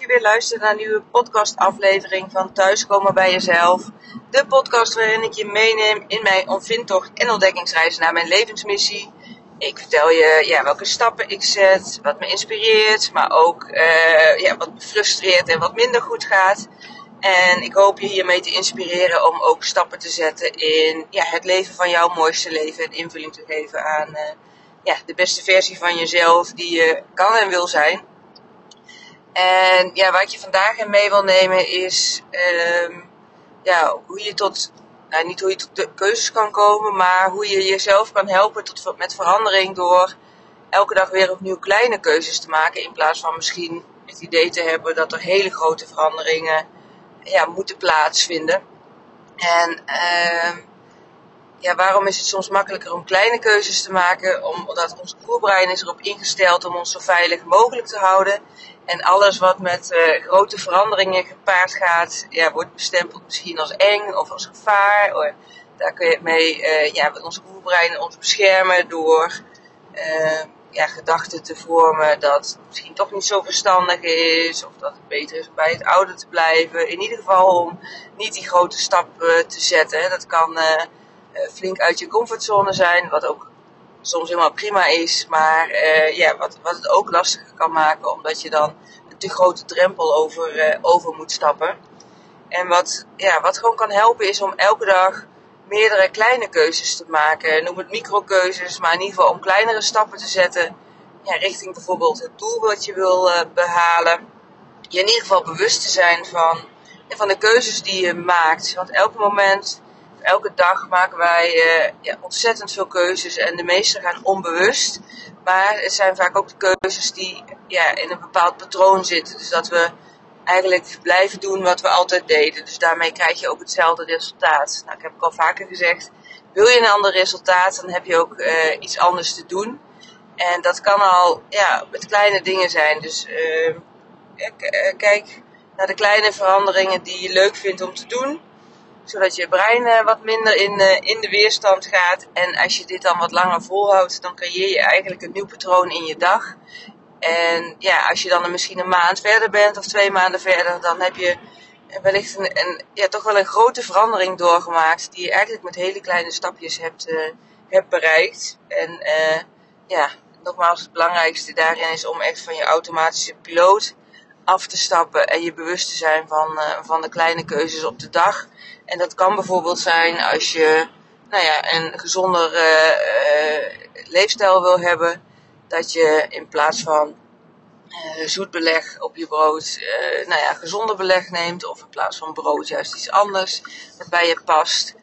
je weer luistert naar een nieuwe podcastaflevering van Thuiskomen bij Jezelf. De podcast waarin ik je meeneem in mijn ontvindtocht en ontdekkingsreis naar mijn levensmissie. Ik vertel je ja, welke stappen ik zet, wat me inspireert, maar ook uh, ja, wat me frustreert en wat minder goed gaat. En ik hoop je hiermee te inspireren om ook stappen te zetten in ja, het leven van jouw mooiste leven en invulling te geven aan uh, ja, de beste versie van jezelf die je kan en wil zijn. En ja, ik je vandaag in mee wil nemen is um, ja, hoe je tot, nou, niet hoe je tot de keuzes kan komen, maar hoe je jezelf kan helpen tot, met verandering door elke dag weer opnieuw kleine keuzes te maken. In plaats van misschien het idee te hebben dat er hele grote veranderingen ja, moeten plaatsvinden. En uh, ja, waarom is het soms makkelijker om kleine keuzes te maken? Omdat ons voerbrein is erop ingesteld om ons zo veilig mogelijk te houden. En alles wat met uh, grote veranderingen gepaard gaat, ja, wordt bestempeld misschien als eng of als gevaar. Daar kun je mee uh, ja, ons voerbrein ons beschermen door uh, ja, gedachten te vormen dat het misschien toch niet zo verstandig is. Of dat het beter is bij het oude te blijven. In ieder geval om niet die grote stap te zetten. Dat kan flink uit je comfortzone zijn, wat ook soms helemaal prima is, maar uh, ja, wat, wat het ook lastiger kan maken, omdat je dan een te grote drempel over, uh, over moet stappen. En wat, ja, wat gewoon kan helpen is om elke dag meerdere kleine keuzes te maken. Noem het microkeuzes, maar in ieder geval om kleinere stappen te zetten ja, richting bijvoorbeeld het doel wat je wil uh, behalen. Je in ieder geval bewust te zijn van, van de keuzes die je maakt. Want elk moment elke dag maken wij uh, ja, ontzettend veel keuzes en de meeste gaan onbewust. Maar het zijn vaak ook de keuzes die ja, in een bepaald patroon zitten. Dus dat we eigenlijk blijven doen wat we altijd deden. Dus daarmee krijg je ook hetzelfde resultaat. Nou, ik heb al vaker gezegd, wil je een ander resultaat, dan heb je ook uh, iets anders te doen. En dat kan al ja, met kleine dingen zijn. Dus uh, kijk naar de kleine veranderingen die je leuk vindt om te doen zodat je brein uh, wat minder in, uh, in de weerstand gaat. En als je dit dan wat langer volhoudt, dan creëer je eigenlijk een nieuw patroon in je dag. En ja, als je dan misschien een maand verder bent of twee maanden verder, dan heb je wellicht een, ja, toch wel een grote verandering doorgemaakt. Die je eigenlijk met hele kleine stapjes hebt, uh, hebt bereikt. En ja, nogmaals, het belangrijkste daarin is om echt van je automatische piloot af te stappen en je bewust te zijn van, van de kleine keuzes op de dag. En dat kan bijvoorbeeld zijn als je nou ja, een gezonder uh, leefstijl wil hebben. Dat je in plaats van zoet beleg op je brood, nou ja, gezonder beleg neemt. Of in plaats van brood juist iets anders wat bij je past.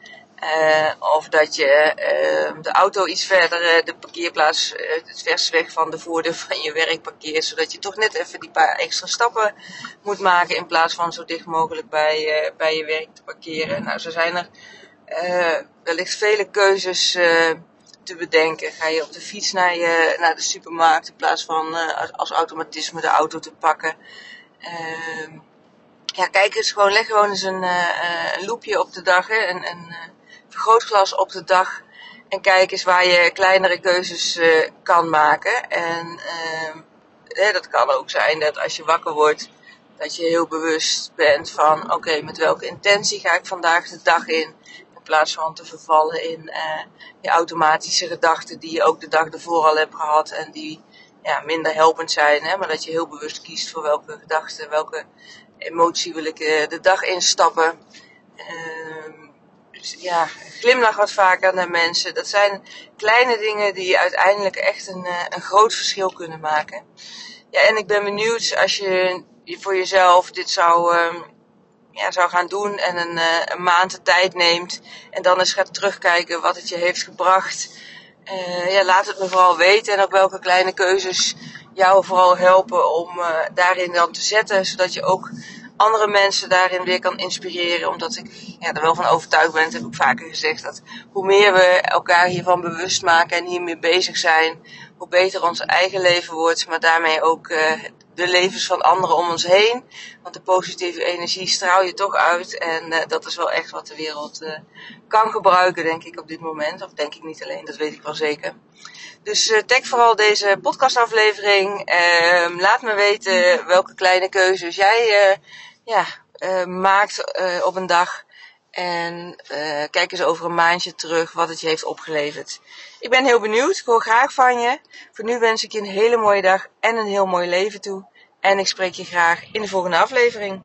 Uh, of dat je uh, de auto iets verder, de parkeerplaats, het vers weg van de voordeur van je werk parkeert. Zodat je toch net even die paar extra stappen moet maken in plaats van zo dicht mogelijk bij, bij je werk te parkeren. Nou, zo zijn er wellicht vele keuzes te bedenken. Ga je op de fiets naar, je, naar de supermarkt in plaats van als automatisme de auto te pakken. Ehm, ja, kijk eens gewoon, leg gewoon eens een, een loopje op de dag. Hè, een, vergrootglas op de dag en kijk eens waar je kleinere keuzes uh, kan maken. En uh, dat kan ook zijn dat als je wakker wordt, dat je heel bewust bent van oké, met welke intentie ga ik vandaag de dag in. In plaats van te vervallen in uh, je automatische gedachten die je ook de dag ervoor al hebt gehad en die ja, minder helpend zijn. Hè? Maar dat je heel bewust kiest voor welke gedachten, welke emotie wil ik de dag instappen. Ehm, ja, glimlach wat vaker naar mensen. Dat zijn kleine dingen die uiteindelijk echt een, eh, een groot verschil kunnen maken. Ja, en ik ben benieuwd als je voor jezelf dit zou, um, ja, zou gaan doen en een, uh, een maand de tijd neemt en dan eens gaat terugkijken wat het je heeft gebracht. Uh, ja, laat het me vooral weten en op welke kleine keuzes jou vooral helpen om daarin dan te zetten, zodat je ook andere mensen daarin weer kan inspireren. Omdat ik ja, er wel van overtuigd ben, dat heb ik vaker gezegd, dat hoe meer we elkaar hiervan bewust maken en hiermee bezig zijn, hoe beter ons eigen leven wordt, maar daarmee ook uh, de levens van anderen om ons heen. Want de positieve energie straal je toch uit. En uh, dat is wel echt wat de wereld uh, kan gebruiken, denk ik, op dit moment. Of denk ik niet alleen, dat weet ik wel zeker. Dus uh, tag vooral deze podcastaflevering. Uh, laat me weten welke kleine keuzes jij ja, maakt op een dag. En kijk eens over een maandje terug wat het je heeft opgeleverd. Ik ben heel benieuwd. Ik hoor graag van je. Voor nu wens ik je een hele mooie dag en een heel mooi leven toe. En ik spreek je graag in de volgende aflevering.